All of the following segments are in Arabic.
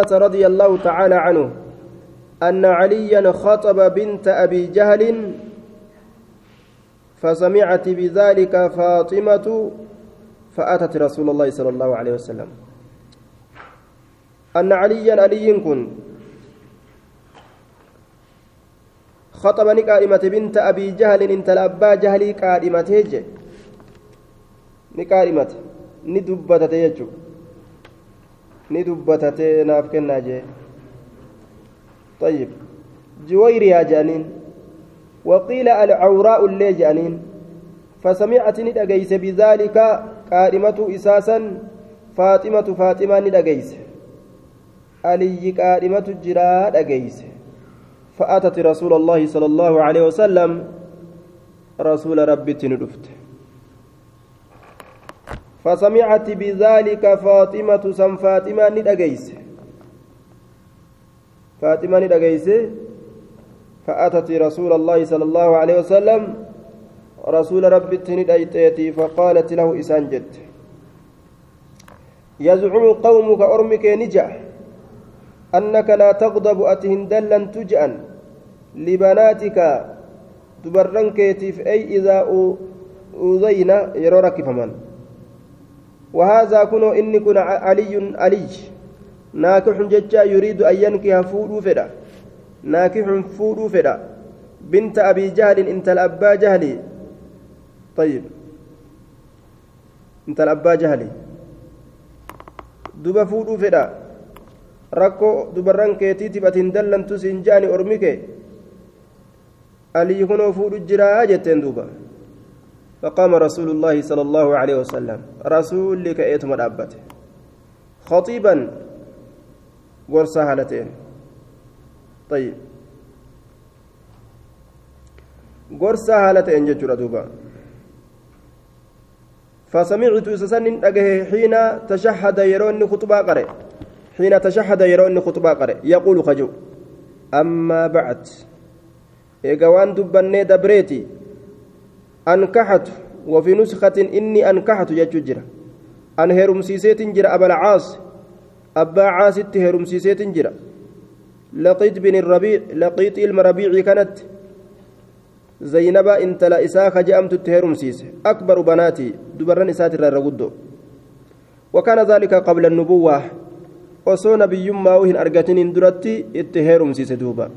رضي الله تعالى عنه أن عليا خطب بنت أبي جهل فسمعت بذلك فاطمة فأتت رسول الله صلى الله عليه وسلم. أن عليا علي كن. خطب نكارمة بنت أبي جهل انت الأبا جهلي كارمة هج نكارمة ندبتة يجو ni dubbatatee naaf kennaa jee. طيب جويريا جانين وقيل العوراء اللي جانين فسمعت ندقيس بذلك قائمة إساسا فاطمة فاطمة ندقيس علي قائمة جرا دقيس فأتت رسول الله صلى الله عليه وسلم رسول ربي تندفت فسمعت بذلك فاطمة سم فاطمة ندقيس. فاطمة ندقيس. فأتت رسول الله صلى الله عليه وسلم. رسول ربي تندأيتيتي فقالت له إسانجت يزعم قومك أرمك نجع أنك لا تغضب أتهن دلا تجأن. لبناتك تبرنكيتي أي إذا أوذينا يرورك فمن. وهذا كنو إني كن علي علي ناكح ججا يريد أن ينكح فودو فدا ناكح فودو فدا بنت أبي جهل انت الأبا جهلي طيب انت الأبا جهلي dubarran keetiitiif ati hin dallantu siin jaani ormi kee alii kunoo fuudhu jiraa jetteen duuba فقام رسول الله صلى الله عليه وسلم. رسول لك أيتم الأبت. خطيبا قرصا هالتين طيب. قرصا هالتين جتشورا دوبا فسمعت سسن حين تشهد يروني خطبا قرئ حين تشهد يروني خطبا قرئ يقول خجو. أما بعد. إيقا وان دبني دبريتي. أنكحت وفي نسخة إني أنكحت يججرة أن هرمسيسيت جرى أبا العاص. أبا عاصت هرمسيسيت جرى لقيت بن الربيع لقيت المربيع كانت. زينب انت لا إساخ جأمت تهرمسيس أكبر بناتي دبرن إسات الرغدو وكان ذلك قبل النبوة. osoo nabiyyummaa hin argatiniin duratti itti heerumsiise duuba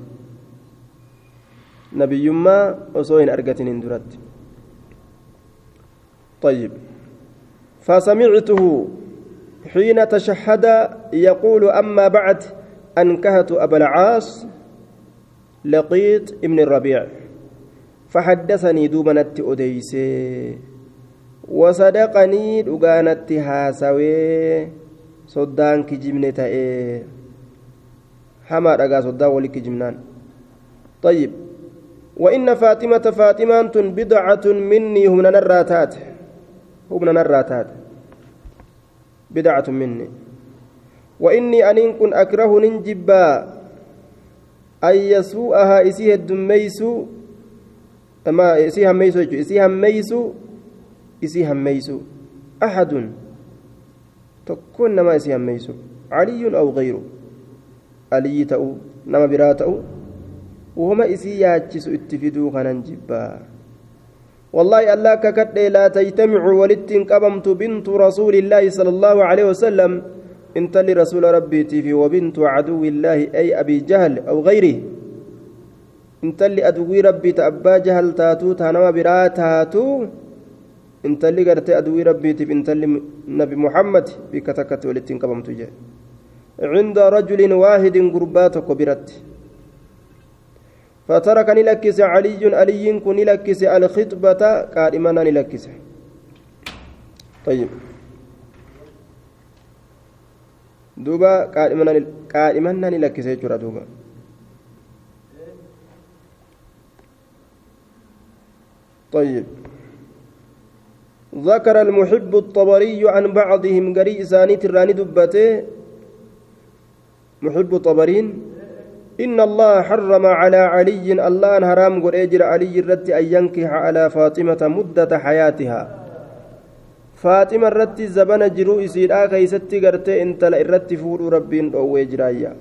nabiyyummaa osoo hin argatiniin duratti طيب. فسمعته حين تشهد يقول أما بعد أنكهت أبا العاص لقيت ابن الربيع. فحدثني دوبنت أديسي وصدقني دغانت هاسوي صدان كجمنة تأي. حما رقا صدان ولك جمنان طيب. وإن فاطمة فاطمة بضعة مني هم نراتات humna narraa bidacatu minni. وإني أن كن أكره ننجبا أن يسوءها إسيها الدميسو ما إسيها ميسو إسيها ميسو إسيها ميسو أحد تكون نما إسيها ميسو علي أو غيره علي تأو نما براتأو وهما إسي ياتشسو اتفدو خننجبا والله الله ككد لا تجتمع ولتن قبمت بنت رسول الله صلى الله عليه وسلم. انت لرسول ربي تيفي وبنت عدو الله أي أبي جهل أو غيره. انت اللي ادوي ربي تأبا جهل تاتو تانما برا تاتو. انت اللي قرت أدوي ربي تيفي انت نبي محمد بكتكت ولتن قبمت جهل. عند رجل واحد قرباتك برت فترك نلكس علي علي كن نلكس الخطبة قائما نلكس. طيب. دوبا قائما قائما نلكس يجرى دوبا. طيب. ذكر المحب الطبري عن بعضهم قري إساني تراني دبته. محب طبرين إن الله حرم على علي الله حرام قل أجر علي الرد أن ينكح على فاطمة مدة حياتها faaxima irratti zabana jiruu isiidhaa keeysatti gartee intala irratti fuudhuu rabbiin dhoowwee jiraayya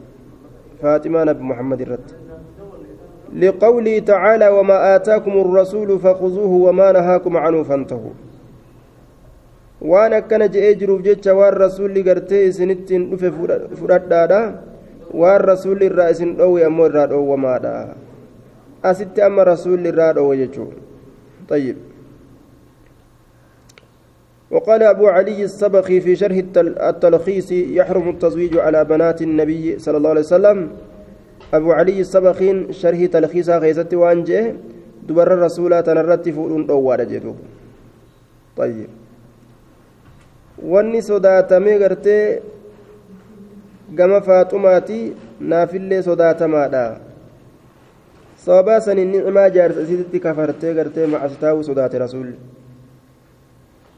faaximaa nabi muhammad irratti لقوله تعالى وما آتاكم الرسول فخذوه وما نهاكم عنه فانتهوا akkana je'ee jiruuf jecha waan rasuulli gartee isinittiin dhufe fudhadhaadha waan rasuulli irraa isin dhoowwe ammoo irraa dhoowwamaadha. Asitti amma rasuulli irraa dhoowwe jechuun. طيب وقال أبو علي السبخي في شرح التلخيص يحرم التزويج على بنات النبي صلى الله عليه وسلم. أبو علي السبخين شرح تلخيص غيزت وانجه دبر الرسول تنرت فؤلون دوار جدوب طيب. wanni sodaatamee gartee gama faaxumaati naafillee sodaatamaadha. Sababaa saniin ni'imaa jaarsa isiitti kafartee gartee macasitaa'uu sodaate rasuulli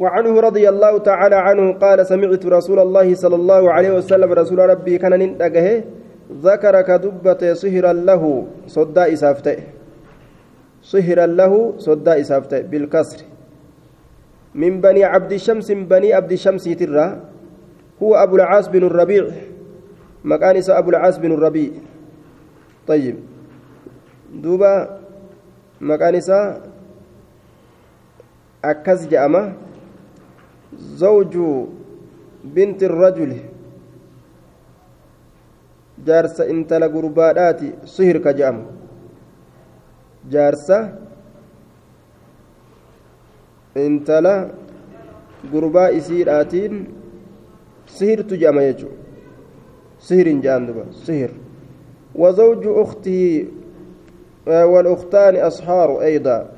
وعنه رضي الله تعالى عنه قال سمعت رسول الله صلى الله عليه وسلم رسول ربي كان ننتقه ذكر كدبة صهرا له صدى إسافته صهرا له صدى إسافته بالكسر من بني عبد الشمس بني عبد الشمس ترى هو أبو العاص بن الربيع مكان أبو العاص بن الربيع. طيب. دوبا مكان أكز جأمة زوج بنت الرجل جارس انتلا قرباداتي صهر كجأم جارسة intala gurbaa isiidhaatiin sihirtu jedhama jechuudha sihirin jedhan duba sihir وزوج أخته والأختان أصحار أيضا.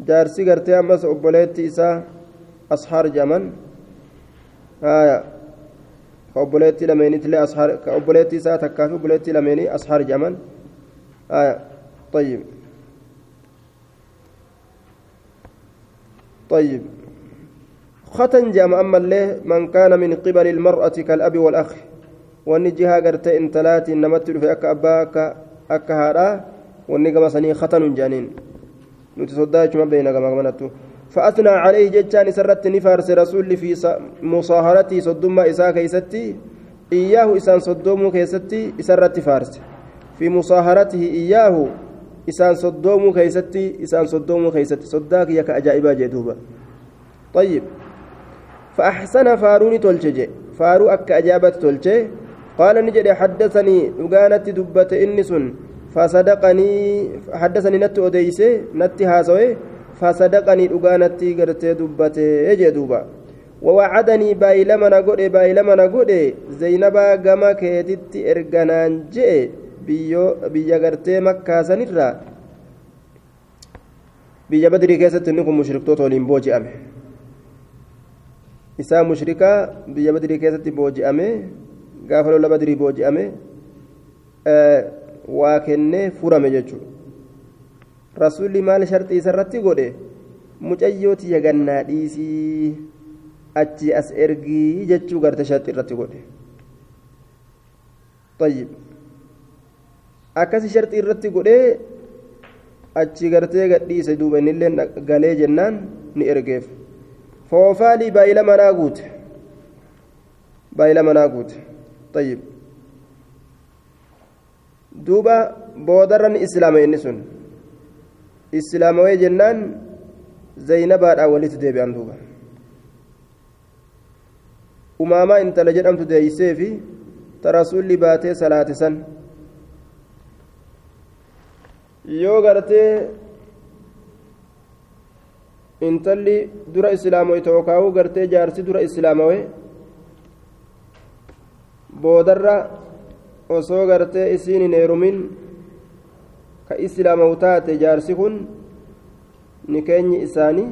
جارسي قرتي أمس أبوليتي إسا أصحار جمن. آية. كأبوليتي لميني تلي أصحار كأبوليتي إسا تكافي أبوليتي لميني أصحار جمن. آية. طيب. طيب. ختن جام أما الله من كان من قبل المرأة كالأب والأخ. ونجيها قرت انتلات نمت في أك أباك أك هارا سني ختن جانين. نتصدى ما بين قمنته فأثنى عليه جتان سرت نفارس رسول في مصاهرتي صدما إساء كيستي إياه إسان صدوم كيستي إسرت فارس. في مصاهرته إياه keeysatti isaan soddoomuu keeysatti soddaa kiyya ka ajaa'ibaa jee duuba طيب. فأحسن فاروني تولشي فارو أك أجابت تولشي قال نجد حدثني أغانت دبت إنسون فصدقني حدثني نت أديسي نت هاسوي فصدقني أغانت قرت دبت يجي دوبا ووعدني بايلمنا قد بايلمنا قد زينبا قما كيتت إرقنان جئ biyya gartee makkaasanirraa biyya badrii keessatti inni kun mushriktoota waliin booji'ame isaa mushrikaa biyya badrii keessatti booji'ame gaafa lola badrii booji'ame waa kennee furame jechuudha rasuulli maal sharxii isarratti godhe mucayyooti yagannaa dhiisii achi as ergii jechuu garte sharxii irratti godhe طيب akkasi sharxii irratti godhee achi gartee gadhiise duuba innillee galee jennaan ni ergeef foofaalii baay'ila manaa guute. Baay'ila manaa guute. Tayyib. Duuba boodarra ni islaama inni sun. Islaamawee jennaan zaynabaadhaan walitti deebi'an duuba. Umaamaa intala jedhamtu deeysee fi ta rasuulli baatee salaate san. Yoo gartee intalli dura islaamoy tookaa'uu gartee jaarsi dura islaamawe boodarra osoo gartee isiin hin heerumin ka islaamawu taate jaarsi kun ni keenyi isaanii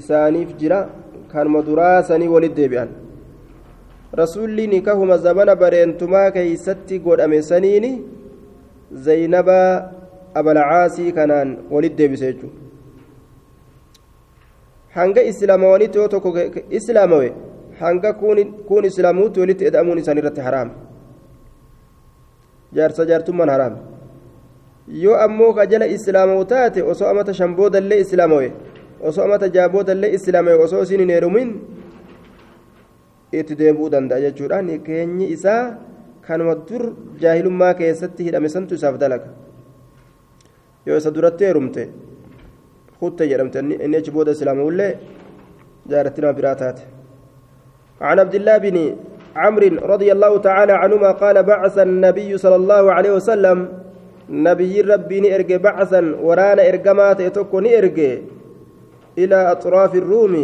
isaaniif jira kanuma duraasanii walit deebi'an rasuulli nikahuma zamana bareentumaa keeysatti godhame saniini zaynabaa abalcaasii kanaan walit deebise jechuudha hanga islaamawanitti yoo tokko islaamawe hanga kun islaamuutti walitti eda'amuun isaan irratti haraame jaarsa jaartummaan haraame yoo ammoo ka jala islaamawu taate osoo amata shan boodallee islaamawe osoo amata jaabota illee islaamee osoo isin hin heerumin itti deebi'uu danda'a jechuudhaan keenyi isaa kanuma dur jaahilummaa keessatti hidhame santu isaaf dalaga yoo isa duratti heerumte jedhamte. Inni achi booda islaamullee jaaratti nama biraa taate. عن عبد الله بن عمرو رضي الله تعالى عنهما قال بعث النبي صلى الله عليه وسلم نبي ربي نرجع بعثا ورانا ارجمات يتوكو نرجع إلى أطراف الروم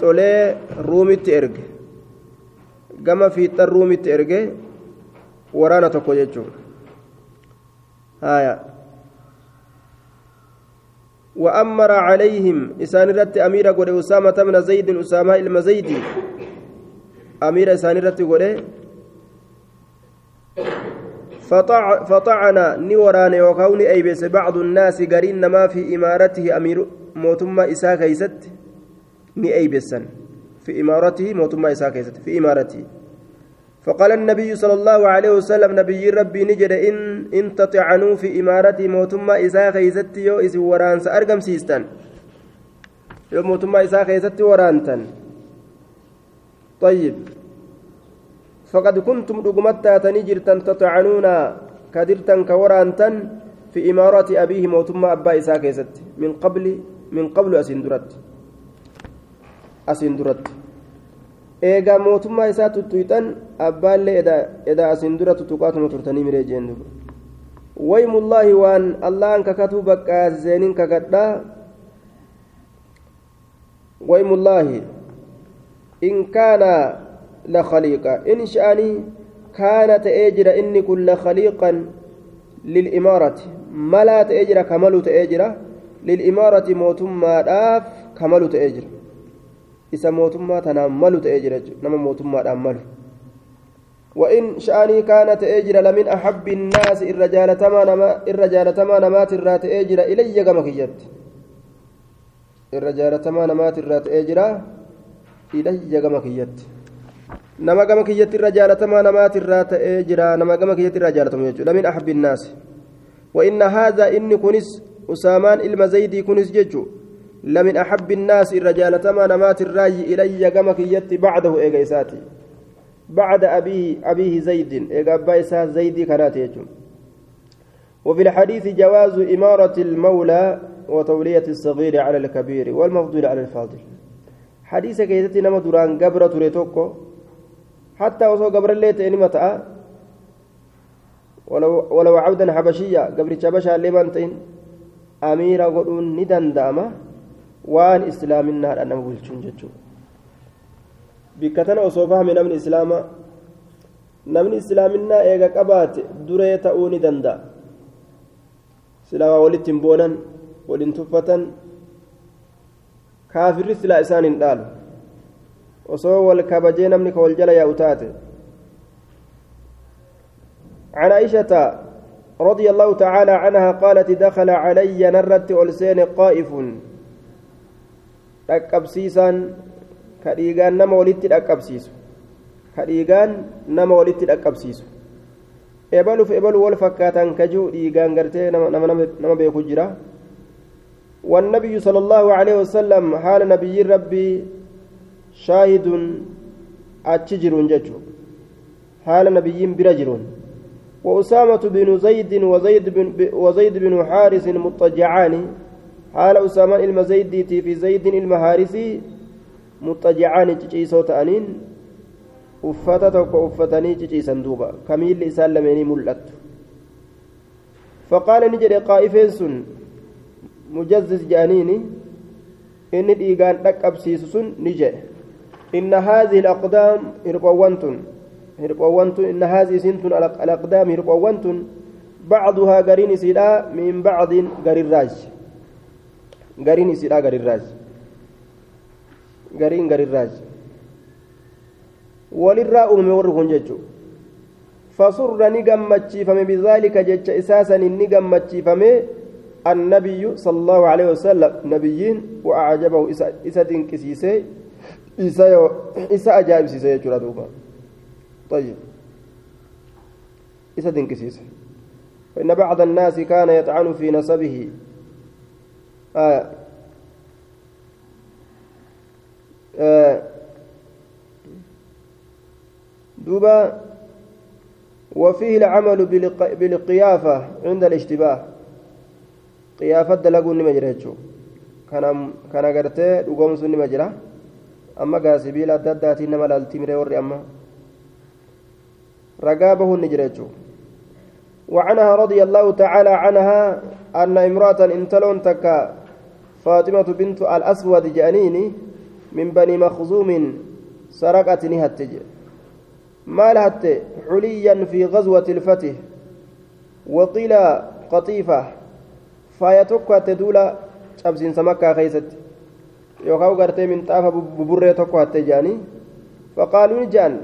طولي رومي ترجع كما في الرومي ترجع ورانا توكو يجو هايا وأمر عليهم. إسان رت أمير أسامة من زيد أسامة المزيدي أمير إسان رت فطعن نوران وكون أيبس بعض الناس قرين ما في إمارته أمير موتما إساء كيست. ني أيبسا في إمارته موتما إساء كيست. في إمارته. فقال النبي صلى الله عليه وسلم نبي ربي نجد إن إن تطعنوا في إمارتي موتما إساء كيست يو إس وران سأرقم سيستان. يو موتما إساء كيست ورانتن. طيب. فقد كنتم رقمتا تنجرتا تطعنون كدرتا كورانتا في إمارة أبيه موتما أبا إساء كيست من قبل من قبل أسندرت. أسندرت. Eegaa mootummaa isaa tuttuyxan abbaallee edaa asin dura tuttuqaatuma turtanii miree jeen duba waymullaahi waan allahan kakatuu baqqaasiseenin kakadhaa waymullaahi in kaana لخليقا إن شأني كان تأجر إني كل خليقا للإمارة ملا تأجر كمل تأجر للإمارة موتما داف كمل تأجر isa mootummaa tanaan malu ta'ee jira nama mootummaadhaan malu. وإن شأني كان تأجر لمن أحب الناس إر جالتما نما إر جالتما نمات الرا تأجر إلي كما كيت إر جالتما نمات الرا تأجر إلي كما كيت نما كما كيت إر جالتما نمات الرا تأجر نما كما كيت إر جالتما لمن أحب الناس وإن هذا إني كنس أسامان المزيدي كنس ججو لمن أحب الناس الرجال تما نمات الرأي إلي كما كيت بعده إيجايساتي بعد أبيه أبيه زيد. إيجابايسا زيد كانت يجم وفي الحديث جواز إمارة المولى وتولية الصغير على الكبير والمفضول على الفاضل. حديث كيتي نما دران قبر تريتوكو حتى وصو قبر الليت إنمتا ولو ولو عبدا حبشيا قبر شبشا لمنتين أميرا قلون ندن داما. Waan islaaminaadha nama bulchuun jechuudha bikka tana osoo fahame namni islaama namni islaaminaa eega qabaate duree ta'uu ni danda'a silaa walitti hin boonan waliin tuffatan kaafirri silaa isaan hin dhaalu osoo wal kabajee namni ka wal jala yaa'u taate عن عائشة رضي الله تعالى عنها قالت دخل علي نرت ألسين قائف dhaqqabsiisaan ka dhiigaan nama walitti dhaqqabsiisu ka dhiigaan nama walitti dhaqqabsiisu ebaluuf ebalu wal fakkaatan kajuu dhiigaan gartee nama beeku jira والنبي صلى الله عليه وسلم حال نبي ربي شاهد أتشجر ججو حال نبي برجرون وأسامة بن زيد وزيد بن, وزيد بن حارس مضطجعان حال أسامة المزيدي في زيد المهارسي مضطجعان تشيسو تأنين isaan lameenii mul'attu faqaala ni jedhe qaa'ifeen sun mujazzis jedhaniini inni dhiigaan dhaqqabsiisu sun ni jedhe inna haadhihi alaqdaam hirqoowwan tun hirqoowwan tun inna haadhihi isin tun alaqdaam hirqoowwan tun bacduhaa gariin isiidha min bacdin garirraaj gariin isiidha garirraaj gariin garirraaj walirraa uume warri kun jechuudha fasurra ni gammachiifame bidaalika jecha isaasan ni gammachiifame annabiyyu sallallahu alaihi wasallam nabiyyiin wa'ajabahu isa dinqisiisee isa ajaa'ibsiise jechuudha duuba طيب isa dinqisiise فإن بعض الناس كان يطعن في نسبه آه. آه. دوبا وفيه العمل بالقيافة عند الاشتباه. قيافة دلقوا نما كان كان غرتي دغوم سن أما غاسبيل أدداتي نما لالتمري وري أما. رقابه نجريتشو وعنها رضي الله تعالى عنها أن امرأة انتلون تكا فاطمة بنت الأسود جانيني من بني مخزوم سرقت نهت. ما لهت حليا في غزوة الفتح وقيل قطيفة فايتك تدول cabsiinsa makkaa keeysatti yookaan gartee minxaafa buburree tokko hatte jedhanii faqaaluu ni jedhan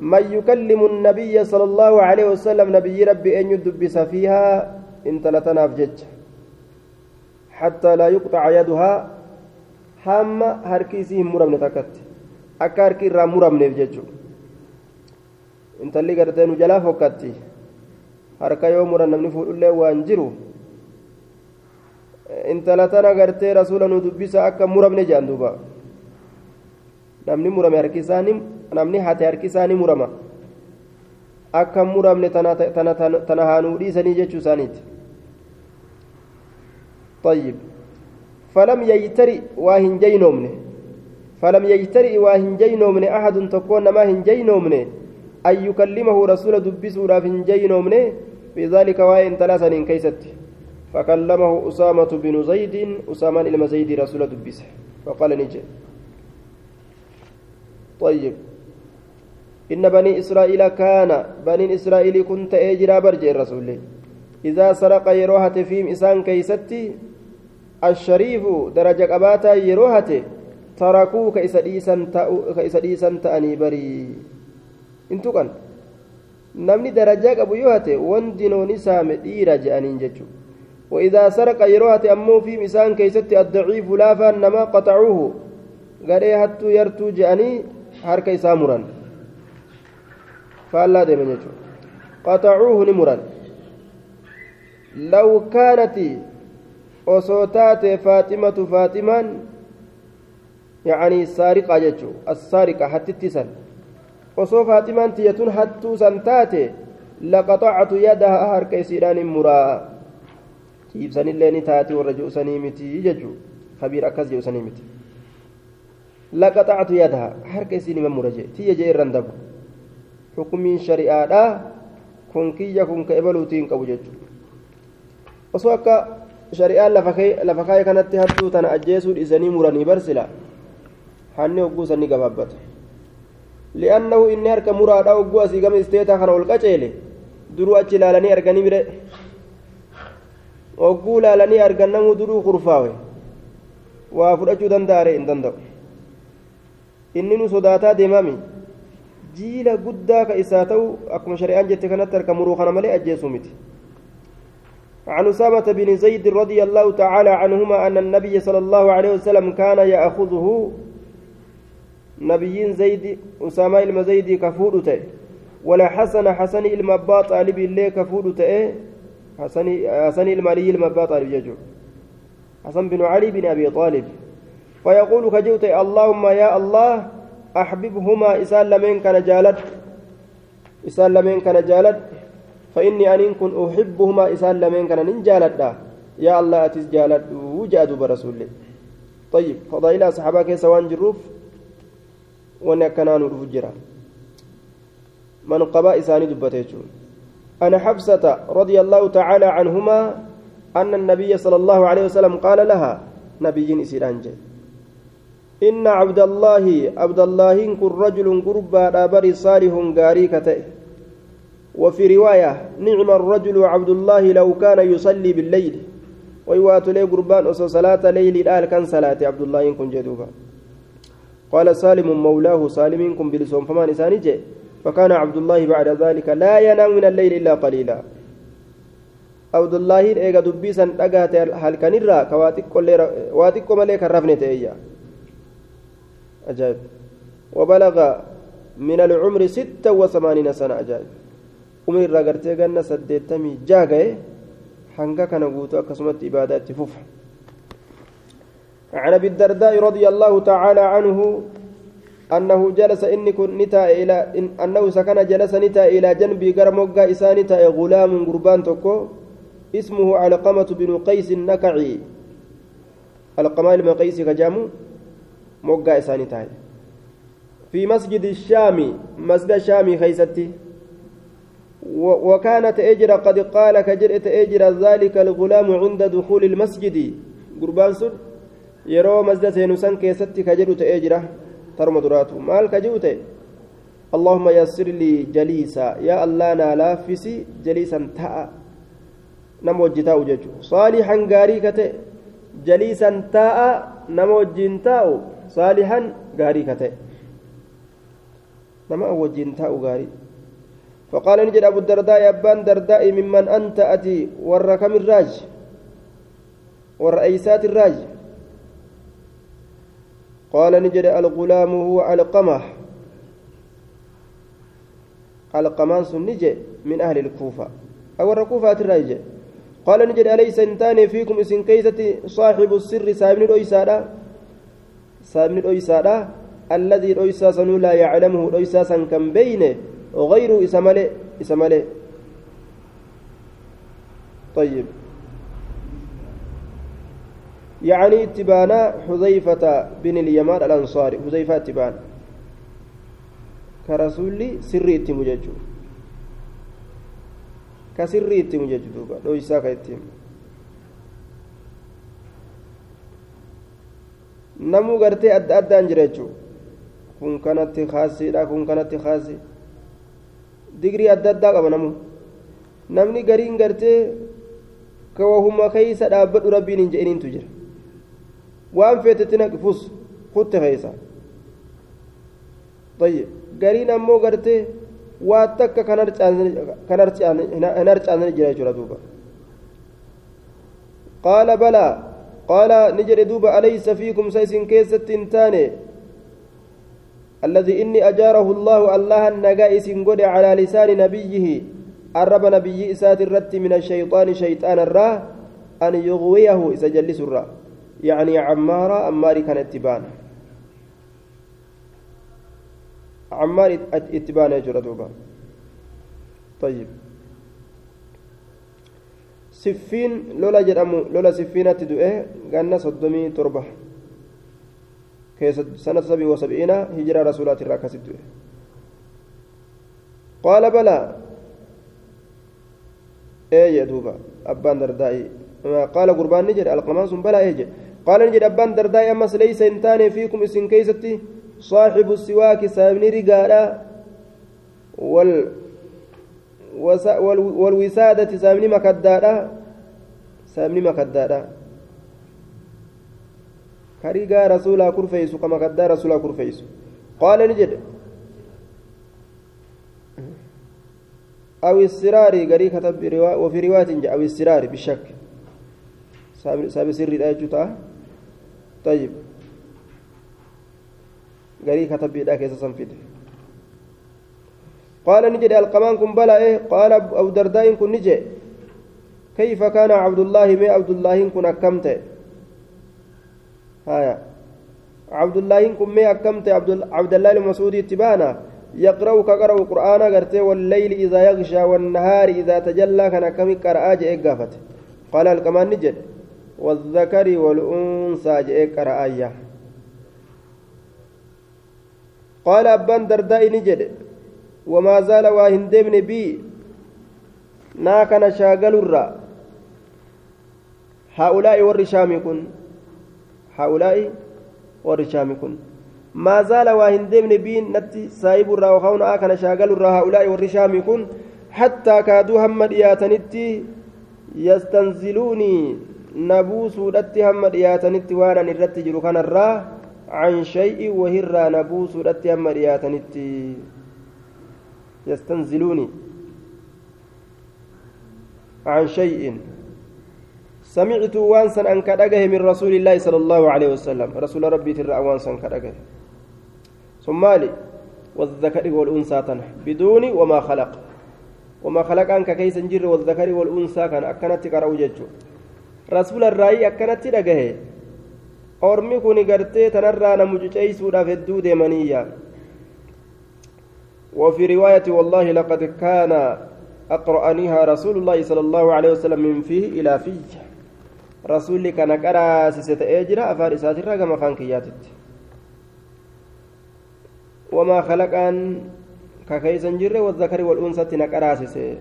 من يكلم النبي صلى الله عليه وسلم نبي ربي أن يدبس فيها؟ إن تلتنا فجج حتى لا يقطع يدها حام هركيسي مرمنة تكت أكا هركي را مرمنة فجج إن تلي قرتين جلا فكتي هركا يوم مرمنة نفول الله وانجرو intala tana gartee rasuula nu dubbisa akka muramne jedhan duuba namni murame harki isaanii namni hate harki isaanii murama akka muramne tana haanuu dhiisanii jechuu isaaniiti طيب. فلم يجترئ واهن جينومن فلم يجترئ واهن جينومن أحد تكون ما هن جينومن أن يكلمه رسول دبسوا رافن جينومن في ذلك واهن ثلاثة كيست. فكلمه أسامة بن زيد أسامة إلى زيد رسول دبسه فقال نجي. طيب. إن بني إسرائيل كان بني إسرائيل كنت أجرا برجع الرسول. إذا سرق يروهة فيهم إسان كيستي الشريف درجة أباتا يروهة تركوه كإسديسا تأني بري. انتو كان namni darajaa qabu yoo hate wanti noon isaame dhiira je'aniin jechuudha وإذا سرق يروهة أمو في مسان كيست الضعيف لافا نما قطعوه. غري هتو يرتو جأني حركة سامرا فألا ديما قطعوه نمرا لو كانت وصوتات فاطمة فاطمة يعني سارقة جتشو السارقة حتى تسن وصو فاطمة تيتون حتى سنتاتي لقطعت يدها حركة سيران مرا ibsanillee ni taati warra je'usanii miti jechuu kabiir akkas je'usanii miti laqaxactu yadaha harka isiin ima mura jee tiyya jee irran dabu xukumiin shari'aadhaa kun kiyya kun ka ebaluutiin qabu jechuu osoo akka shari'aan lafa kaayee kanatti hattuu tana ajjeesuu dhiisanii muranii barsila hanni hogguu sanni gabaabbata li'annahu inni harka muraadhaa hogguu asii gama isteetaa kana ol qaceele duruu achi ilaalanii arganii bire ogguu laalanii argannamuu duruu kurfaawe waa fudhachuu danda'are hin danda'u inni nu sodaataa deemami jiila guddaa ka isaa ta'u akkuma shari'aan jette kanatti harka muruu kana malee ajjeesuu miti عن أسامة بن زيد رضي الله تعالى عنهما أن النبي صلى الله عليه وسلم كان يأخذه نبي زيد أسامة المزيد كفودته ولا حسن حسن المبا طالب الله كفودته حسن المالي المبا طالب يجو. حسن بن علي بن أبي طالب. فيقول كجوت اللهم يا الله أحببهما إسال لمن كان جالد إسال لمن كان جالد. فإني أن كن أحبهما إسال لمن كان نجالد يا الله أتس جالد وجاد برسول طيب فضائل أصحابك سوان جروف؟ ونكنان رفجرا من قبا إساني دبتيجون أنا حفصة رضي الله تعالى عنهما أن النبي صلى الله عليه وسلم قال لها نبي إسيرانجي إن عبد الله عبد الله كن رجل قربا دابري صالح غاري كتئ وفي رواية نعم الرجل عبد الله لو كان يصلي بالليل. ويوات لي قربان أصو صلاة ليل الآل كان صلاة عبد الله كن جدوبا. قال سالم مولاه سالم كن بلسون فمان إساني جي. فكان عبد الله بعد ذلك لا ينام من الليل إلا قليلا. عبد الله إيغا دبيسا أغات هل كان الرا كواتيكو ملي كرفني تأيّا أجاب وبلغ من العمر ستة وثمانين سنة أجاب umri irraa gartee ganna saddeettamii jaagaye hanga kana guutuu akkasumatti ibaadaa itti fufa. عن ابي الدرداء رضي الله تعالى عنه أنه جلس إني كن نتا إلى إن أنه سكن جلس نتا إلى جنبي قرموغا إسانتا غلام قربان تكو اسمه علقمة بن قيس النكعي القمال بن قيس كجامو موغا إسانتا في مسجد الشام مسجد الشام خيستي وكانت أجر قد قال كجرئة أجر ذلك الغلام عند دخول المسجد. قربان سن يرو مسجد سينسان كيستي كجرئة أجره ترمى دراتو مال كجوته اللهم يسر لي جليسا. يا الله نالافسي جليسا تاء نمو ججو. صالحا غاري جليسا تاء نمو جنتاو صالحا غاري نما وجنتاو غاري. فقال نجد أبو الدرداء أبان درداء ممن أنت أتي؟ وركم الراج؟ والرئيسات الراج؟ قال نجد الغلام هو علقمة علقمان سنجي من أهل الكوفة. أو الكوفة الراجع قال نجد أليس انتاني فيكم اسم كيستي صاحب السر سابن الأيسادة سابن الأيسادة الذي الأيساس لا يعلمه الأيساسا كم بينه. غير إسمالي إسمالي طيب. يعني اتبان حذيفة بن اليمان الأنصاري حذيفة اتبان. كرسولي سري اتمججو كسري اتمججو دوبا. لو يساك اتم namuu gartee adda addaan jira jechuudha kun kanatti kaasiidha kun kanatti kaasi digrii adda addaa qaba namu namni gariin gartee ka wahuma keeysa dhaabbadhu rabbiin hin je'iniintu jira waan feetetti naqfus kutte keeysa طيب gariin ammoo gartee waa takka kan harcaasne jira jechuudha duuba qaala balaa qaala ni jedhe duuba alaysa fiikum sa isin keessatti hin taane الذي إني أجاره الله الله النجاء سنقول على لسان نبيه الرب نبي إسات الرت من الشيطان شيطان الراه أن يغويه إذا جلس الراه يعني عمارة عمار كان اتبان عمار اتبان يجرى طيب. سفين لولا جرمو لولا سفينة تدوئه قالنا صدمي تربة. سنة سبع وسبعين هجرة رسولات الراكس قال بلى. يا دوبا أبان دردائي. قال قربان نجد القماس بلى إيه قال نجد أبان دردائي أمس ليس انتاني فيكم اسم كيستي. صاحب السواك سابني رقالا وال والوسادة سابني مكدادا سابني مكدادا كريغا رسولا كرفيسو كما كدا رسولا كرفيسو قال نجد. أو السرار غري كتب وفي رواية أو السرار بالشك ساب سر الأجوتا طيب. غري كتب بيدا كيس سنفيد. قال نجد القمان بلا إيه؟ قال أبو درداء نجي كيف كان عبد الله ما عبد الله كن أكمته؟ هايا عبد الله كن مي أكمت عبد الله المسعود اتبانا. يقرأ كقرأ القرآن قرتي والليل إذا يغشى والنهار إذا تجلى كان كم قرأ جاء قافت. قال الكمان نجد. والذكر والأنثى جاء قرأ آية. قال أبان درداء نجد. وما زال واهندمن بي. ناكن شاغل الرّ هؤلاء والرشام كن. هؤلاء والرشام كن. ما زال واهندمن بين نتي سايب الرا وخون آكن شاغل الرا هؤلاء والرشام كن. حتى كادوا هم دياتنتي يستنزلوني. نبوسو دتي هم دياتنتي وأنا نرت جرو كان الرا. عن شيء وهرا نبوسو دتي هم دياتنتي يستنزلوني. عن شيء. سمعت وانسا أن كدقه من رسول الله صلى الله عليه وسلم. رسول ربي ترى وانسا كدقه. ثم لي والذكر والأنثى تنح. بدون وما خلق. وما خلق أنك كيس جر والذكر والأنثى كان أكنت ججو. رسول الرأي أكنت دقه. ormi kun gartee tanarraa na mucuceeysuudhaaf hedduu deemaniyya وفي رواية والله لقد كان أقرأنيها رسول الله صلى الله عليه وسلم من فيه إلى فيه. رسول كان قرأ سيسة أجرى أفارسات الرقم فانكياتت وما خلق أن ككيسا جر والذكر والأنثى نقرأ سيسة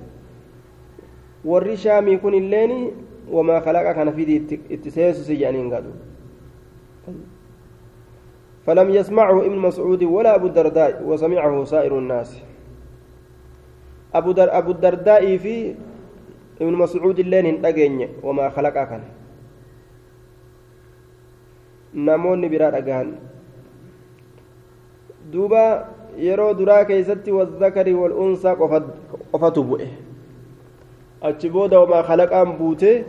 والرشام يكون الليني وما خلق كان في اتسيس سيجانين قالوا فلم يسمعه ابن مسعود ولا أبو الدرداء وسمعه سائر الناس أبو, در أبو الدرداء في ابن مسعود اللين هندقين وما خلق كان namoonni biraa dhagahan duuba yeroo duraa keeysatti wazakari wal'unsaa qofatu bu'e. Achi booda wamaa kalaqaan buutee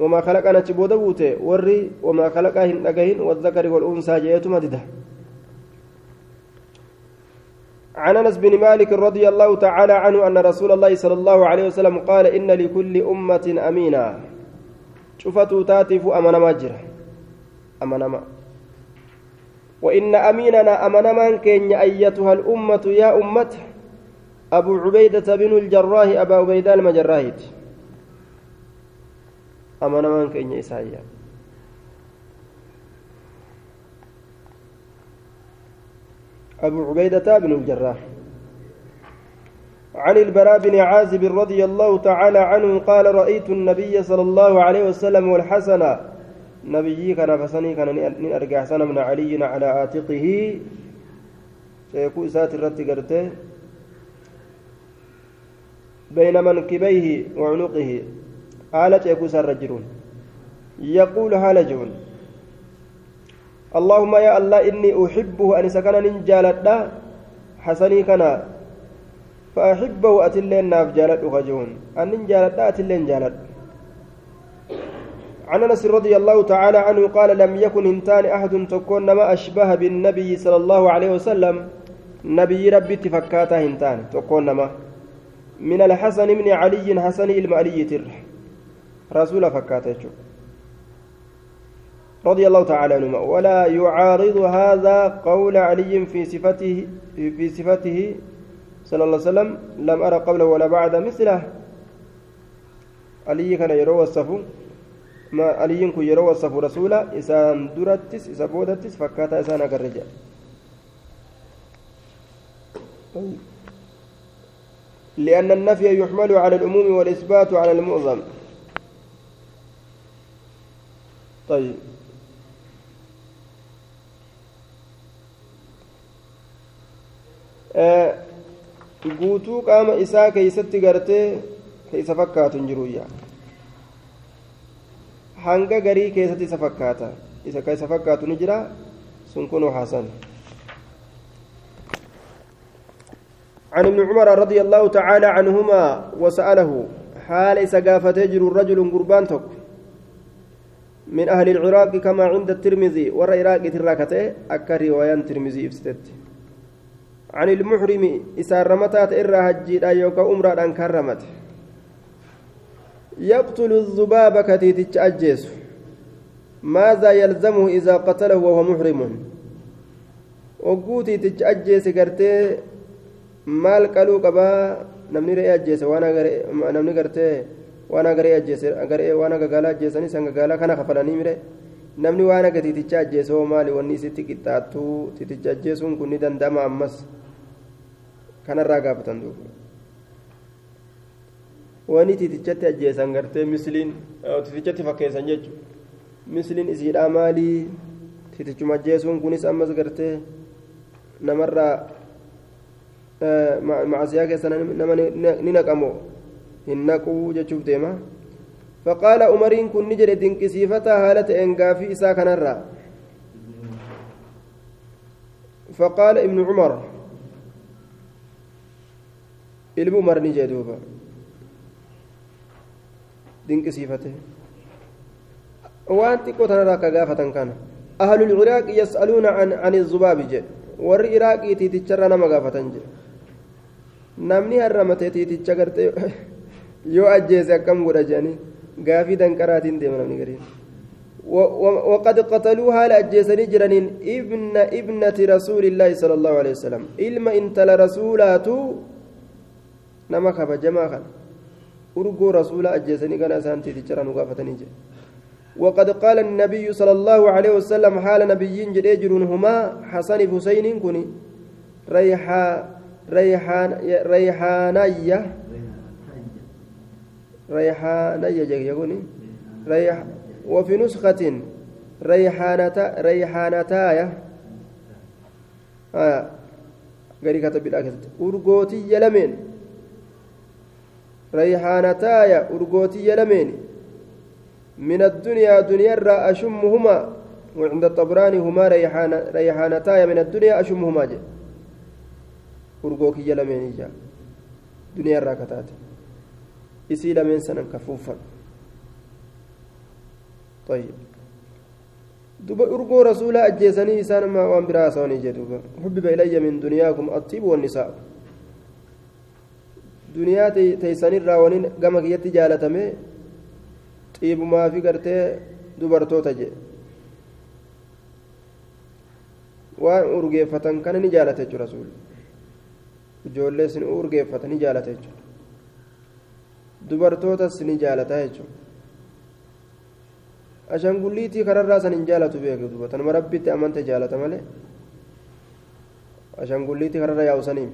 وما خلقنا تشبودا بوته وري وما خلقا هن دغهن والذكر والانثى جئتما دده عن أنس بن مالك رضي الله تعالى عنه أن رسول الله صلى الله عليه وسلم قال إن لكل أمة أمينا. شفتوا تاتف امنا ماجر امنا ما وإن أميننا امنا من كن أيتها الأمة يا امه أبو عبيدة بن الجراح أبا عبيدة المجراهيت amanamaan keenya isaayya أبو عبيدة بن الجراح. عن البراء بن عازب رضي الله تعالى عنه قال رأيت النبي صلى الله عليه وسلم والحسن نبيي كان فسني كان نرجع سنة من علي على عاتقه شيكو سات الرد بين منكبيه وعنقه. haala ceekuusaarra jiruun yaquulu haala jiruun اللهم يا الله إني أحبه أن سكن جالدا حسني كنا فأحبه أتلين ناف جالد وخجون أن جالدا أتلين جالد. عن أنس رضي الله تعالى عنه قال لم يكن إنتان أحد تكون ما أشبه بالنبي صلى الله عليه وسلم. نبي ربي تفكاته إنتان تكون ما. من الحسن من علي حسن المالي تره رسول فكاته رضي الله تعالى عنهما. ولا يعارض هذا قول علي في صفته في صفته صلى الله عليه وسلم. لم أرى قبله ولا بعد مثله. علي كان يروى الصفو. ما علي كن يروى الصفو رسولا إسان درتس بودتس فكاتا إسان أقرجا لأن النفي يحمل على العموم والإثبات على المعظم. طيب. guutuu qaama isaa keeysatti gartee keeysa fakkaatu hin hanga garii keessatti isa fakkaata. Isa keeysa fakkaatu ni jira. Sun kunuu hasan عن ابن عمر رضي الله تعالى عنهما وسأله حال إذا قافت يجر الرجل قربان من أهل العراق كما عند الترمذي والعراق تراكته أكا رواية الترمذي إفستت عن المحرم إسار رمتات إرى هجيد أيوكا أمرا أن كرمت يقتل الذباب كتيتش أجيس ماذا يلزمه إذا قتله وهو محرم وقوتي تتش قرتي maal qaluu qabaa namni re'ee ajjeese waan namni gartee waan agaree ajjeese agaree waan agagaalaa ajjeesanii san gagaalaa kana kafalanii mire namni waan aga titicha ajjeese hoo maali wanni isitti qixxaattuu titicha ajjeesuun kun ni danda'ama ammas kanarraa gaafatan duuba wani titichatti ajjeesan gartee misliin titichatti fakkeessan jechuudha misliin isiidhaa maalii titichuma ajjeesuun kunis ammas gartee namarraa macasiyaa keessa nama ni naqamoo hin naquu jechuuf deema kun ni jedhe dinqisiifataa haala ta'een gaafii isaa kanarraa فقال ابن عمر ilmi umar ni jee duuba dinqisiifate waan xiqqoo tanarraa akka gaafatan kana ahlu lciraaqi yas'aluuna an izubaabi jedhe warri iraaqii tiiticharra nama gaafatan jedhe namni harramate tiiticha gartee yoo ajjeese akkam godha jedhanii gaafii danqaraatiin deema namni gariin وقد قتلوها لأجيسني جرانين ابن ابنة رسول الله صلى الله عليه وسلم إلما انت لرسولات نما خف جماعة أرجو رسول أجيسني كان أسانتي تجران وقافتني جي وقد قال النبي صلى الله عليه وسلم حال نبيين جريجرون هما حسن حسين كني ريحا ريحان ريحانية. ريحانية يقولي ريح وفي نسخة ريحانتا ريحانتايا آه. قال كتب بالأكل أرجوتي يلمين. أرجوتي يلمين من الدنيا دنيا را أشمهما وعند الطبراني هما ريحان ريحانتايا من الدنيا أشمهما جي أرجوكي يلمين جا دنيا را كتاتي isii lameen sanan kafuuffan طيب rasuulaa ajjeesanii isaan amma waan biraa haasawanii jee duuba xubbiba ilayya min duniyaakum attiibu wannisaa duniyaa teeysanirraa wani gama kiyyatti jaalatame xiibumaa fi gartee dubartoota jee waan urgeeffatan kana ni jaalate jechuudha rasuulli ijoollee isin urgeeffatan ni jaalate jechuudha dubartootas ni jaalataa jechuudha ashangulliitii kararraa san hin jaalatu beeku duba tanuma rabbitti amante jaalata malee ashangulliitii kararra yaa'usaniin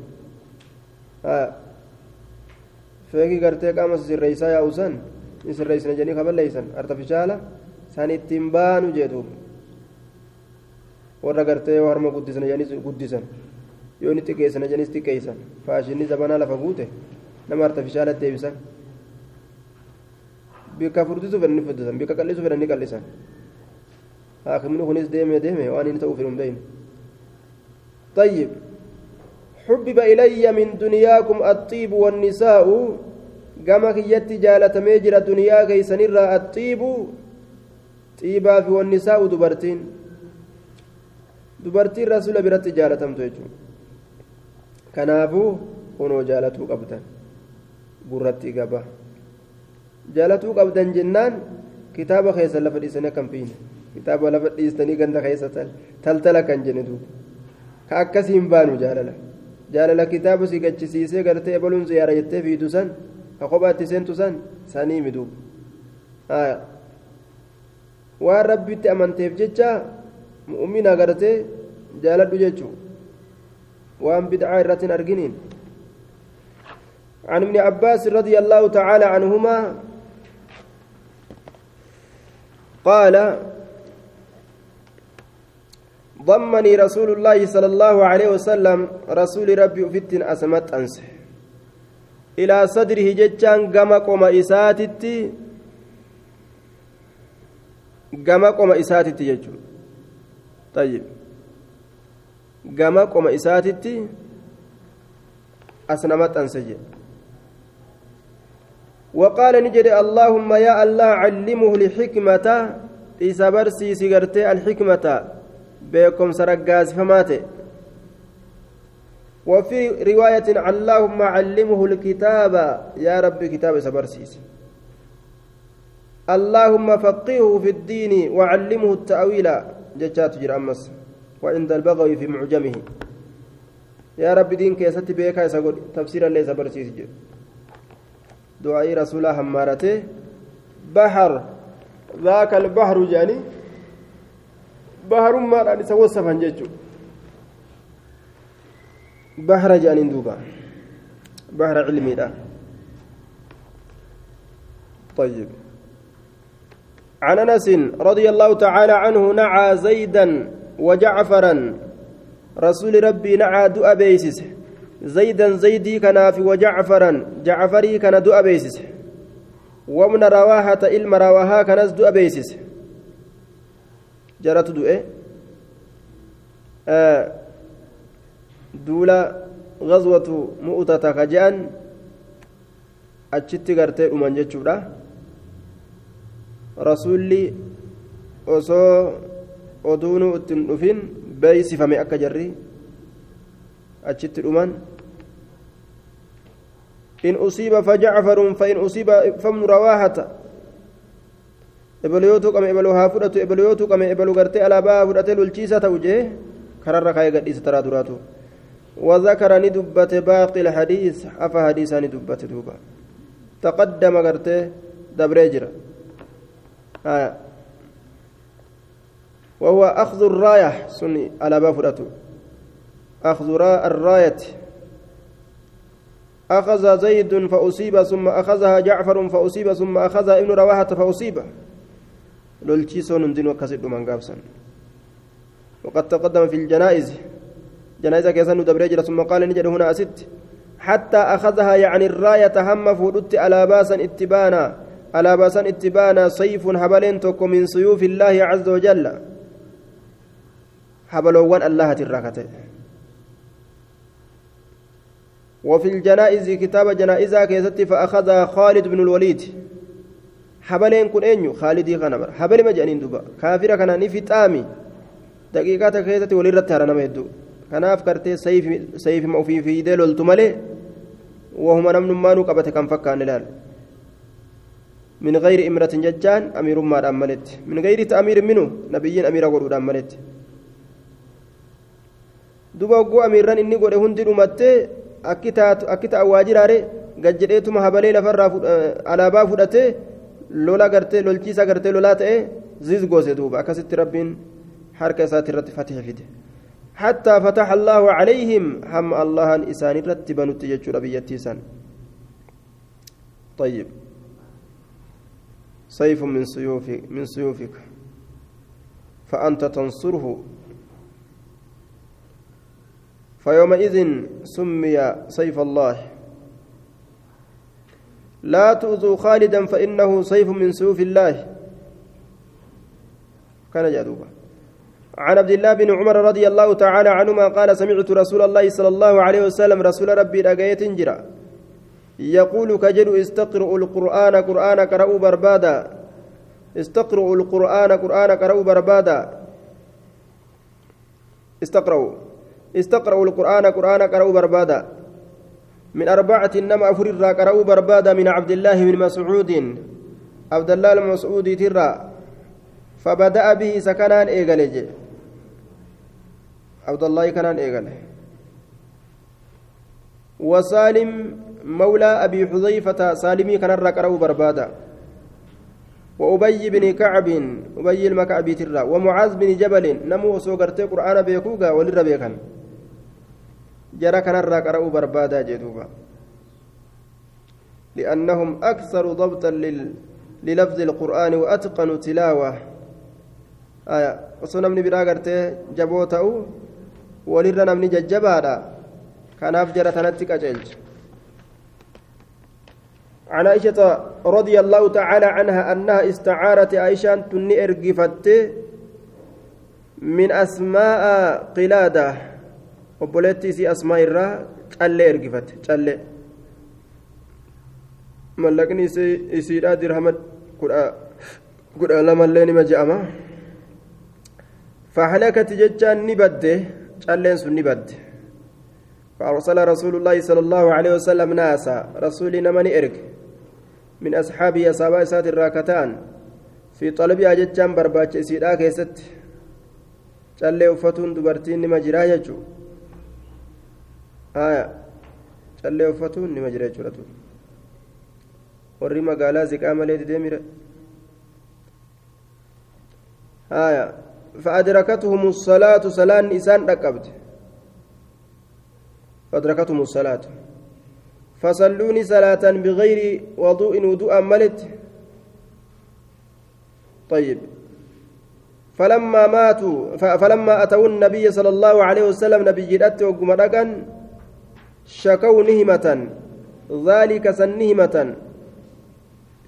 feekii gartee qaama sirreessaa yaa'usan ni sirreessina jedhanii kaballeeysan artifishaala san ittiin baanu jeetuuf warra gartee harma guddisan jedhanis guddisan yoo ni xiqqeessana jedhanis xiqqeessan faashinni zabanaa lafa guute nama artifishaalatti deebisan. bika furdisuu fedhan ni furdisan bika qal'isuu fedhan ni qal'isan haakimni kunis deeme deeme waan inni ta'uuf hin طيب حبب إلي من دنياكم الطيب والنساء كما كيت جالة ميجر دنيا كيسن الطيب طيبا في والنساء دبرتين دبرتين رسول برت جالة متوجه كنافو كونوا جالة قبدا برتي قبا qabdan jennaan kitaaba keessa lafa dhiisanii akkam fiine kitaaba lafa dhiistanii ganda keessa taltala kan jenne duuba ka akkasiin baanu gachisiisee gartee ebaluun ziyaara jettee fiidu san ka kophaatti seentu san sanii miduuba waan rabbitti amanteef jecha mu'umina gartee jaaladhu jechuu waan bid'aa irratti hin arginiin عن ابن عباس رضي الله تعالى عنهما قال ضمني رسول الله صلى الله عليه وسلم رسول ربي فتن أسمت أنسه. إلى صدره جتان قم قم إساتتي قم قم إساتتي يجو طيب. قم قم إساتتي أسنمت أنسجي وقال نجد اللهم يا الله علمه الحكمة إذا برسي سيغرتي الحكمة. بكم سرقاز فماته. وفي رواية اللهم علمه الكتاب يا رب كتاب سبرسيس. اللهم فقهه في الدين وعلمه التأويل ججات جر أمس وعند البغوي في معجمه. يا رب دين كيست بيكا يسقل تفسيرا ليس برسيس دعائي رسول همارته. بحر ذاك البحر جاني. راني سوسفا جيتشو بحر جاني دوبا بحر علمي ده طيب عن انس رضي الله تعالى عنه نعى زيدا وجعفرا رسول ربي نعى دؤ بيسسه زيدا زيدي كان في وجعفرا جعفري كان دؤ بيسس ومن رواحة إلم رواها كان دؤ بيسس جرت آه دولا غزوة مؤتة كجان achitti gartee dhuman jechuudha rasuulli osoo oduunuu ittiin dhufin beeysifame akka jarri achitti dhuman إن أصيب فجعفر فإن أصيب فمن رواحة ebalu yoo tuqame ebalu haa fudhatu ebalu yoo tuqame ebalu gartee alaabaa fudhatee lolchiisa ta'u jee kararra kaayee gadhiisa taraa duraatu. وذكر ندبت باقي الحديث أفا حديثا ندبت دوبا تقدم قرته دبريجر آه. وهو أخذ الراية سني على بافرته أخذ الراية أخذ زيد فأصيب ثم أخذها جعفر فأصيب ثم أخذها ابن رواحة فأصيب دين وكسد من قابسا وقد تقدم في الجنائز جنائز كيسان دبريجر ثم قال نجد هنا أست حتى أخذها يعني الراية هم فودت على باسا اتبانا على باسا اتبانا سيف هبلين توكو من سيوف الله عز وجل هبلوان الله تراكته وفي الجنائز كتاب جنائزها كيست فأخذها خالد بن الوليد حبلين كن أنيو خالدي خنبر حبل ما جانين دوبا كافرة كان نفي تامي دقيقة كيست ولرت هرنا ميدو kanaaf kartee sayfima ofii fiidee loltu malee wahuma namni maanuu qabate kan fakkaan ilaal min gayri imratin jechaan amiirummaadhaan maletti min gayri ta'amiir minu nabiyyiin amiira godhuudhaan maletti duba hogguu amiirran inni godhe hundi dhumattee akki ta'a waajiraare gajjedheetuma habalee lafarraa alaabaa fudhatee lola gartee lolchiisa gartee lolaa ta'e ziz goose duuba akkasitti rabbiin harka isaatti irratti fatih fide حتى فتح الله عليهم هم الله إسان رتبا نتيجة بيتي سان طيب سيف من سيوفك من سيوفك فأنت تنصره فيومئذ سمي سيف الله لا تؤذوا خالدا فإنه سيف من سيوف الله. كان جادوبا. عن عبد الله بن عمر رضي الله تعالى عنهما قال سمعت رسول الله صلى الله عليه وسلم رسول ربي رقيت جرا يقول كجل استقرؤوا القرآن قرآن قرأوا بربادا. استقرؤوا القرآن قرآن قرأوا بربادا. استقرؤوا استقرأوا القرآن قرآن قرأوا بربادا. من أربعة إنما أفر قرأوا بربادا من عبد الله بن مسعود. عبد الله المسعود ترى فبدأ به سكنان إيغالج عبد الله كان إيغال وسالم مولى أبي حذيفة سالمي كان قرأوا بربادا وأبي بن كعب أبي المكعبي ترى ومعاذ بن جبل نمو سوغرتي قرآن بيكوغا ولر بيكن جرى كان قرأوا بربادا جدوبا لأنهم أكثر ضبطا لل... للفظ القرآن وأتقن تلاوة. آية. وصنم نبرا قرتي جبوتاو ولر نمني ججبادا. كان أفجر تنتك أجلج. عن عائشة رضي الله تعالى عنها أنها استعارت عائشة تني إرقفت من أسماء قلادة. وبولتي سي أسماء الرا callee ergifate callee. Mallaqni isiidhaa dirhama kudha lamallee nima je'ama. فهلكت جتان نبد calleen sun نبد فأرسل رسول الله صلى الله عليه وسلم ناسا رسول نمني إرك من أصحابه أصحاب إسات الراكتان في طلب أجتان برباج إسيدا كيست uffatuun dubartiin nima jiraa jechuun haya callee uffatuun nima jira jechuudha warri magaalaa ziqaa malee dideemire haya فأدركتهم الصلاة صلاة إسان ركبت. فأدركتهم الصلاة. فصلوني صلاة بغير وضوء وضوء ملت. طيب. فلما ماتوا فلما أتوا النبي صلى الله عليه وسلم نبي جدت وقمرقا شكوا نهمة ذلك سنهمة.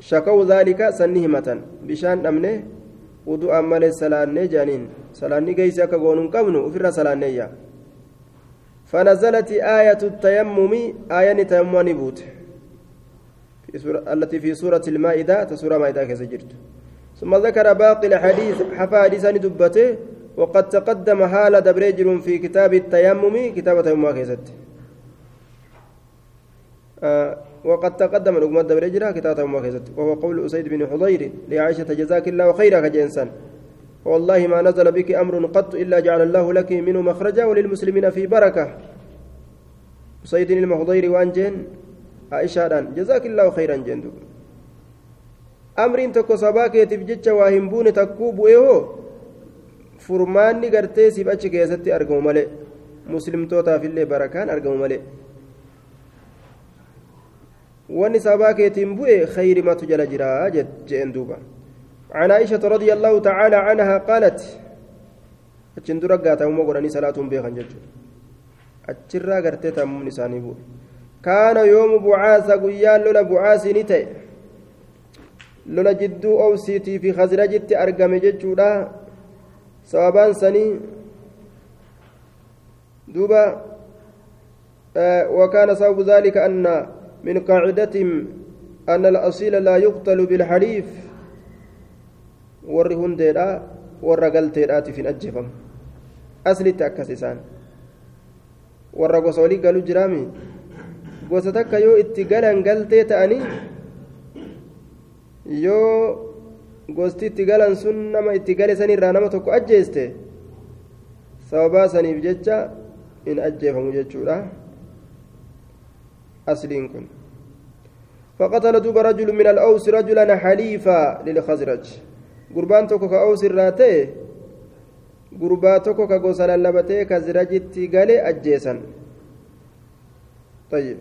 شكوا ذلك سنهمة. بشان أمنه ودو أمال سلاني جانين. سلاني قيسي أكا قونون قبنو وفر سلاني فنزلت آية التيمم آية تيمم بوت. في سورة التي في سورة المائدة تسورة مائدة keessa jirti ثم ذكر باقي الحديث حفا حديثا دبته وقد تقدم حال dabree jira في كتاب التيمم كتاب keessatti آه وقد تقدم الأمة دبر كتابة مكيست وهو قول أسيد بن حضير لعائشة جزاك الله خيرا كجنسان والله ما نزل بك أمر قط إلا جعل الله لك منه مخرجا وللمسلمين في بركة. أسيد المحضير وأنجين عائشة جزاك الله خيرا جندو أمر تكو سباكيتف جتش واهمبون تكوب إيهو furmaanni gartee siif achi keessatti argamu malee muslimtootaafillee barakaan argamu malee wanni sabaa keetiin bu'e khayrimatu jala jiraa jeen duuba عن عائشة رضي الله تعالى عنها قالت أتشن درقا تأمو قراني صلاة بيخا ججو أتشرا قرتي تأمو نساني بو كان يوم بعاث قيان لولا بعاث نتي لولا جدو أو سيتي في خزرجت أرقم ججو sababaan sanii duuba وكان سبب ذلك أن من قاعدتهم أن الأصيل لا يقتل بالحليف isaan warra gosa walii galu jiraami gosa takka yoo itti galan galtee ta'anii yoo gosti itti galan sun nama itti gale sanirraa nama tokko ajjeeste sababaa saniif jecha in ajjeefamu jechuudha asliin kun فقتل دوب رجل من الأوس رجلا حليفا للخزرج قربان توكو كأوس الراتي قربا توكو كغوسا لبتي كزرجتي قالي أجيسا طيب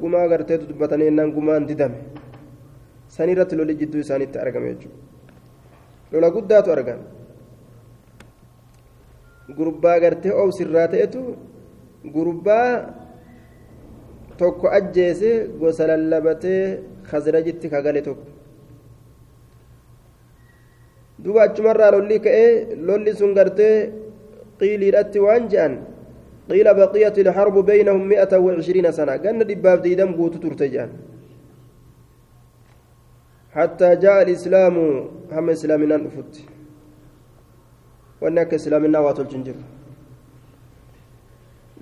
gumaa garteetu dubbatanii ennaan gumaan didame san irratti loli jidduu isaaniitti argame jechuudha lola guddaatu argan gurbaa gartee oobsirraa ta'etu gurbaa tokko ajjeese gosa lallabatee khazrajitti kagale tokko duuba achumarraa lolli ka'ee lolli sun gartee qiiliidhatti waan je'an قيل بقيت الحرب بينهم مئة وعشرين سنة قلنا دباب ديدم قوت ترتجان حتى جاء الإسلام هم إسلامنا نفت وأنك إسلامنا واتل جنجر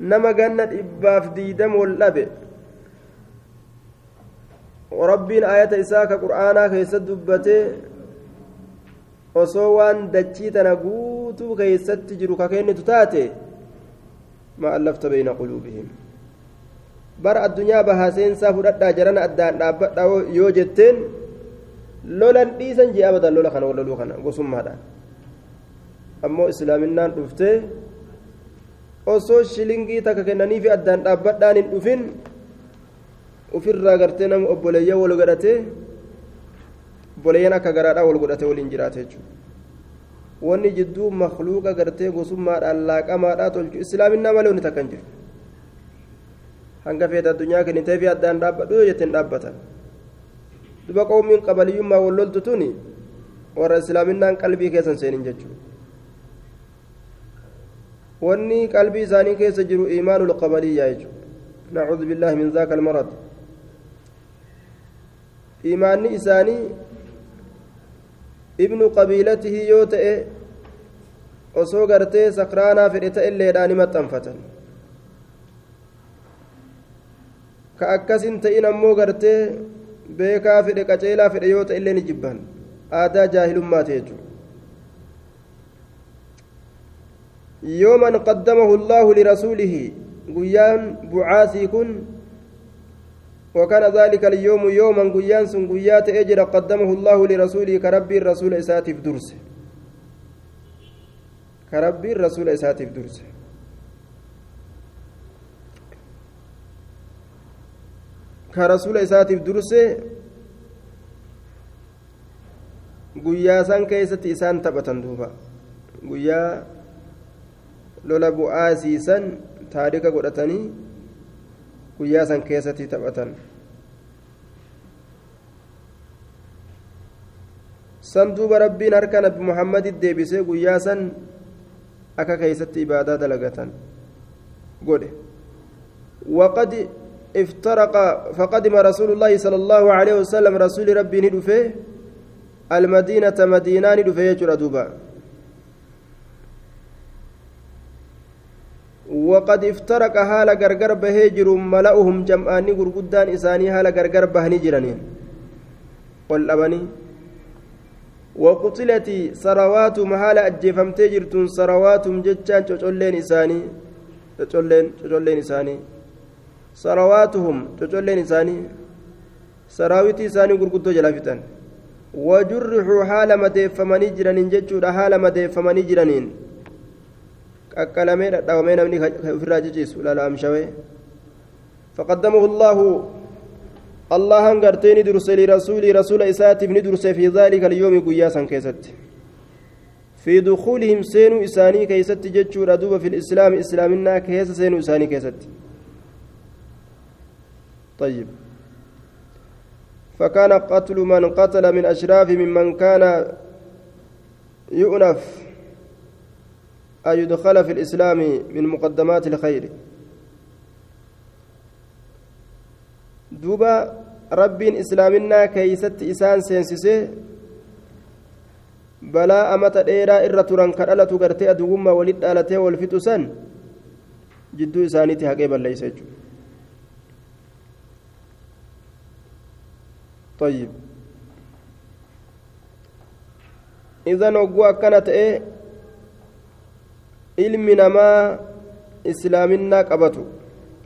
نما قلنا دباب ديدم والأبي وربين آية إساك قرآنا كيسد دبته osoo waan dachii tana guutuu keeysatti jiru ka kennitu taate ألفت بين قلوبهم بر الدنيا بهاسين سافر جران أدان دابا يو جتين لولا ديسن جي أبدا لولا خنا ولا لولا خنا قسم هذا أمو إسلامنا رفته osoo shilingii takka kennanii fi addaan dhaabbadhaan hin dhufin ofirraa gartee nama obboleeyyan wal godhatee obboleeyyan akka garaadhaa wal godhatee waliin jiraate jechuudha. wanni jidduu makluuqa gartee gosummaadhaan laaqamaadhaa tolchu islaaminaa malee wanni takkan jiru hanga feeta addunyaa kennitee fi addaan dhaabbadhu jetteen dhaabbatan duba qawmiin qabaliyyummaa walloltu tuni warra islaaminaan qalbii keessan seenin jechuudha keessa jiru iimaanul qabaliyyaa jechuudha nacuudhu billaahi min zaaka almarad iimaanni isaanii ibnu qabiilatihi yoo ta'e osoo gartee sakraanaa fedhe ta'elleedhaan ni maxxanfatan ka akkasin ta'in ammoo gartee beekaa fedhe qaceelaa fedhe yoo ta'ellee ni jibban aadaa jaahilummaa ta'e jechuudha yooman qaddamahu allaahu lirasuulihi guyyaan bucaasii kun وكان ذلك اليوم يوما قيان سن قيات أجر قدمه الله لرسوله كربي الرسول إساتف درس كربي الرسول إساتف درس كرسول إساتف درس guyyaa san keessatti isaan taphatan duuba guyyaa lola bu'aasiisan taarika godhatanii guyyaa san keessatti taphatan san duuba rabbiin harka nabi muhammadit deebisee guyyaa san akka keeysatti ibaadaa dalagatan godhe waqad افترق فقدم رسول الله صلى الله عليه وسلم رسول ربي ندفه المدينة مدينة ندفه يجرى دوبا وقد افترق حال غرغر بهجر ملأهم جمعاني غرغدان إساني حال غرغر بهني جرانين والأبني وقتلت سرواتهم حال أجفمتي جرتون سرواتهم جتشان تشولين إساني تشولين تشولين إساني. سرواتهم تشولين إساني. سراويتي إساني غرغدو جلافتان. وجرحوا حال مديفمني جرانين جتشود حال مديفمني جرانين. Qaqqalamee dhadhaawamee namni ofirraa jijjiisu lalaamshawee فقدمه الله. الله هنغرتين درس لرسول رسول إساتف ندرس في ذلك اليوم قياسا كيست. في دخولهم سينو إساني كيست جتشور أدوب في الإسلام إسلامنا كيس سينو إساني كيست. طيب. فكان قتل من قتل من أشراف ممن كان يؤنف. أن يدخل في الإسلام من مقدمات الخير دوبا ربين إسلامنا كيست إسان سينسسه balaa amata dheeraa irra turan ka dhalatu gartee aduwwummaa walit dhalatee wal fixu san jidduu isaaniitti haqee balleeysa jechuudha طيب إذا نقوى كانت إيه ilmi namaa islaaminaa qabatu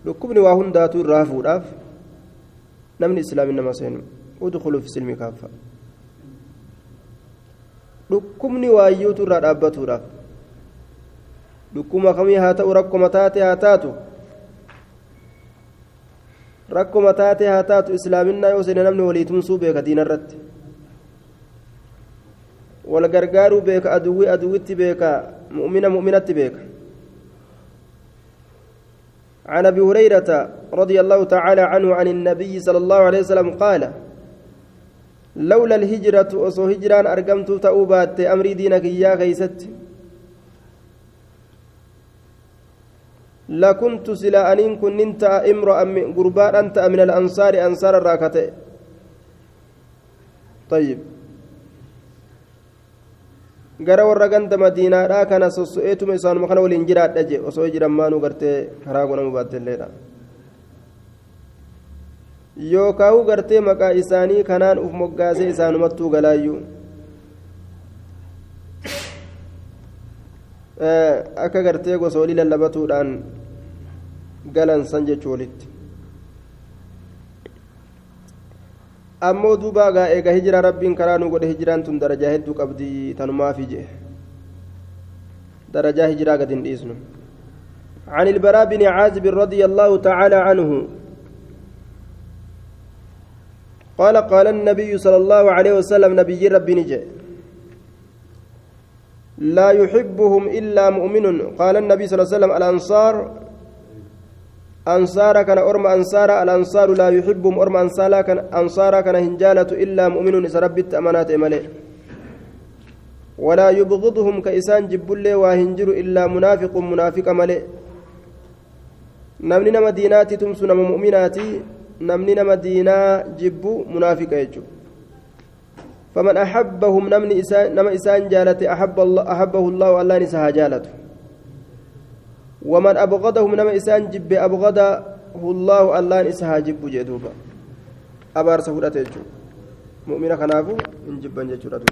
dhukkubni waa hundaatu irraa hafuudhaaf namni islaamin nama seenu udkhuluu fi silmi kaaffa dhukkubni waayyuutu irraa dhaabbatuudhaaf dhukkuma kamii haa ta'u rakkoma taate haa taatu rakkoma taate haa taatu islaaminaa yoo seene namni walii tumsuu beeka diinarratti wal gargaaruu beeka aduwwi aduwwitti beeka مؤمنة مؤمنة بك. عن أبي هريرة رضي الله تعالى عنه عن النبي صلى الله عليه وسلم قال لولا الهجرة أصو هجران أرقمت تأوبات أمري دينك يا غيست. لكنت سلا أنين كنت إمرأ قربان أنت من الأنصار أنصار الراكتة. طيب. Gara warra ganda madiinaadhaa kana sosso'eetuma isaanuma kana waliin jiraadha je osoo jiran maanuu gartee karaa gonamu baattelleedha yookaa'u gartee maqaa isaanii kanaan uf moggaasee isaanumattuu galaayyuu akka gartee gosoolii lallabatuudhaan galan san jechuu walitti ammoo duuba gaa eega hijira rabbiin karaa nu godhe hijiraan tun darajaa hedduu qabdi tanumaafi jee. درجة هجرة قد إذن عن البراء بن عازب رضي الله تعالى عنه قال قال النبي صلى الله عليه وسلم نبي ربي نجي لا يحبهم إلا مؤمن قال النبي صلى الله عليه وسلم الأنصار أنصار كان أرم أنصار الأنصار لا يحبهم أرم أنصار كان أنصار كان هنجالة إلا مؤمن سربت أمانات إمالي ولا يبغضهم كإسان جبل وهنجر إلا منافق منافق namni nama diinaatti tumsu nama mu'minaati namni nama diinaa jibbu munaafiqa jechuudha faman ahabbahum namni nama isaan jaalate ahabbahu allahu allaan isa haa jaalatu ومن أبغضهم نما إسان جب أبغضه الله الله إسها جب جدوبا أبار سهولة مؤمنة خنافو إن جبا جدوبا